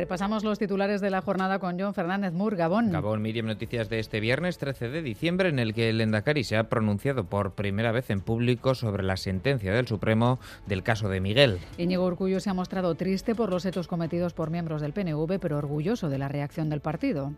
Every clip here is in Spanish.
Repasamos los titulares de la jornada con John Fernández Mur, Gabón. Gabón, Miriam, noticias de este viernes 13 de diciembre en el que el Endacari se ha pronunciado por primera vez en público sobre la sentencia del Supremo del caso de Miguel. Íñigo Urcullo se ha mostrado triste por los hechos cometidos por miembros del PNV, pero orgulloso de la reacción del partido.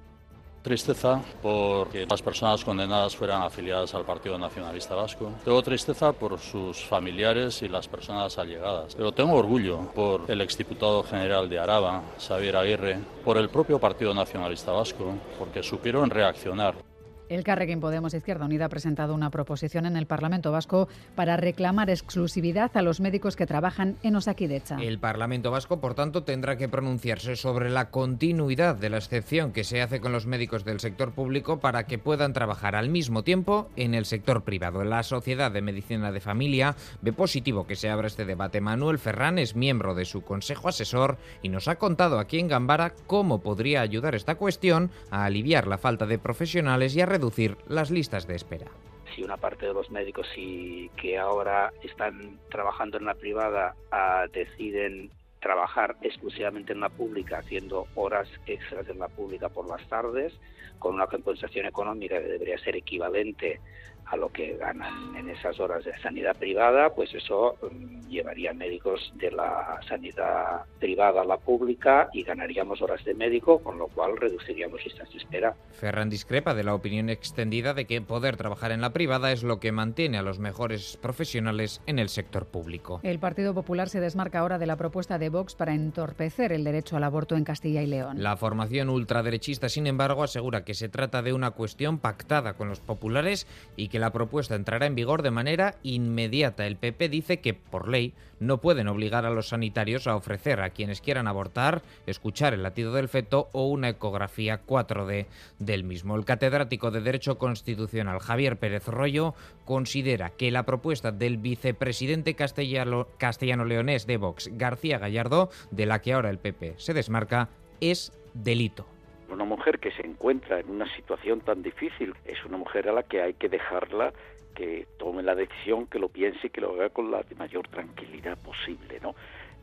Tristeza porque las personas condenadas fueran afiliadas al Partido Nacionalista Vasco. Tengo tristeza por sus familiares y las personas allegadas. Pero tengo orgullo por el exdiputado general de Araba, Xavier Aguirre, por el propio Partido Nacionalista Vasco, porque supieron reaccionar. El Carrequín Podemos Izquierda Unida ha presentado una proposición en el Parlamento Vasco para reclamar exclusividad a los médicos que trabajan en Osakidecha. El Parlamento Vasco, por tanto, tendrá que pronunciarse sobre la continuidad de la excepción que se hace con los médicos del sector público para que puedan trabajar al mismo tiempo en el sector privado. La Sociedad de Medicina de Familia ve positivo que se abra este debate. Manuel Ferrán es miembro de su consejo asesor y nos ha contado aquí en Gambara cómo podría ayudar esta cuestión a aliviar la falta de profesionales y a reducir las listas de espera. Si una parte de los médicos y que ahora están trabajando en la privada ah, deciden trabajar exclusivamente en la pública, haciendo horas extras en la pública por las tardes, con una compensación económica que debería ser equivalente a lo que ganan en esas horas de sanidad privada, pues eso mm, llevaría médicos de la sanidad privada a la pública y ganaríamos horas de médico, con lo cual reduciríamos listas de espera. Ferran discrepa de la opinión extendida de que poder trabajar en la privada es lo que mantiene a los mejores profesionales en el sector público. El Partido Popular se desmarca ahora de la propuesta de Vox para entorpecer el derecho al aborto en Castilla y León. La formación ultraderechista, sin embargo, asegura que se trata de una cuestión pactada con los populares y que la propuesta entrará en vigor de manera inmediata. El PP dice que, por ley, no pueden obligar a los sanitarios a ofrecer a quienes quieran abortar, escuchar el latido del feto o una ecografía 4D del mismo. El catedrático de Derecho Constitucional Javier Pérez Rollo considera que la propuesta del vicepresidente castellano-leonés de Vox, García Gallardo, de la que ahora el PP se desmarca, es delito. Una mujer que se encuentra en una situación tan difícil es una mujer a la que hay que dejarla que tome la decisión, que lo piense y que lo haga con la mayor tranquilidad posible, ¿no?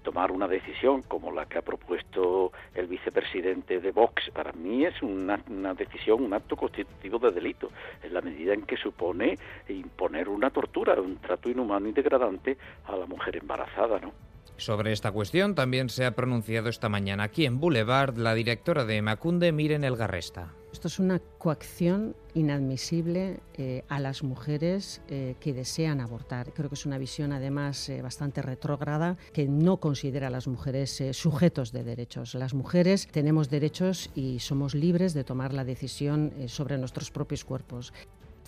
Tomar una decisión como la que ha propuesto el vicepresidente de Vox, para mí es una, una decisión, un acto constitutivo de delito, en la medida en que supone imponer una tortura, un trato inhumano y degradante a la mujer embarazada, ¿no? Sobre esta cuestión también se ha pronunciado esta mañana aquí en Boulevard la directora de Macunde, Miren Elgarresta. Esto es una coacción inadmisible eh, a las mujeres eh, que desean abortar. Creo que es una visión además eh, bastante retrógrada que no considera a las mujeres sujetos de derechos. Las mujeres tenemos derechos y somos libres de tomar la decisión sobre nuestros propios cuerpos.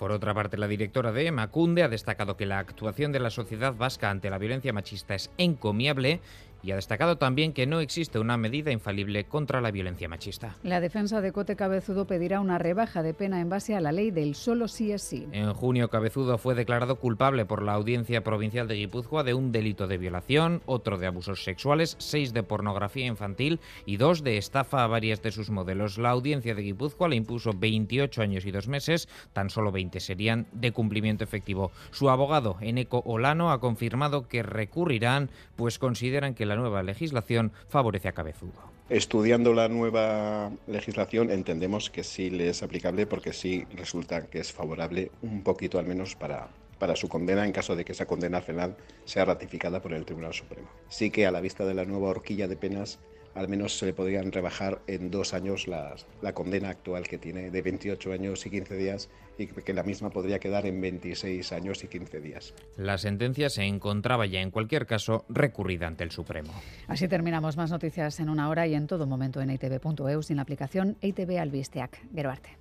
Por otra parte, la directora de Macunde ha destacado que la actuación de la sociedad vasca ante la violencia machista es encomiable y ha destacado también que no existe una medida infalible contra la violencia machista. La defensa de Cote Cabezudo pedirá una rebaja de pena en base a la ley del solo sí es sí. En junio, Cabezudo fue declarado culpable por la Audiencia Provincial de Guipúzcoa de un delito de violación, otro de abusos sexuales, seis de pornografía infantil y dos de estafa a varias de sus modelos. La Audiencia de Guipúzcoa le impuso 28 años y dos meses, tan solo 20 serían de cumplimiento efectivo. Su abogado, Eneco Olano, ha confirmado que recurrirán, pues consideran que la nueva legislación favorece a Cabezudo. Estudiando la nueva legislación entendemos que sí le es aplicable porque sí resulta que es favorable un poquito al menos para, para su condena en caso de que esa condena penal sea ratificada por el Tribunal Supremo. Sí que a la vista de la nueva horquilla de penas al menos se le podrían rebajar en dos años la, la, condena actual que tiene de 28 años y 15 días y que la misma podría quedar en 26 años y 15 días. La sentencia se encontraba ya en cualquier caso recurrida ante el Supremo. Así terminamos más noticias en una hora y en todo momento en itv.eu sin la aplicación ITV Albisteac. Geroarte.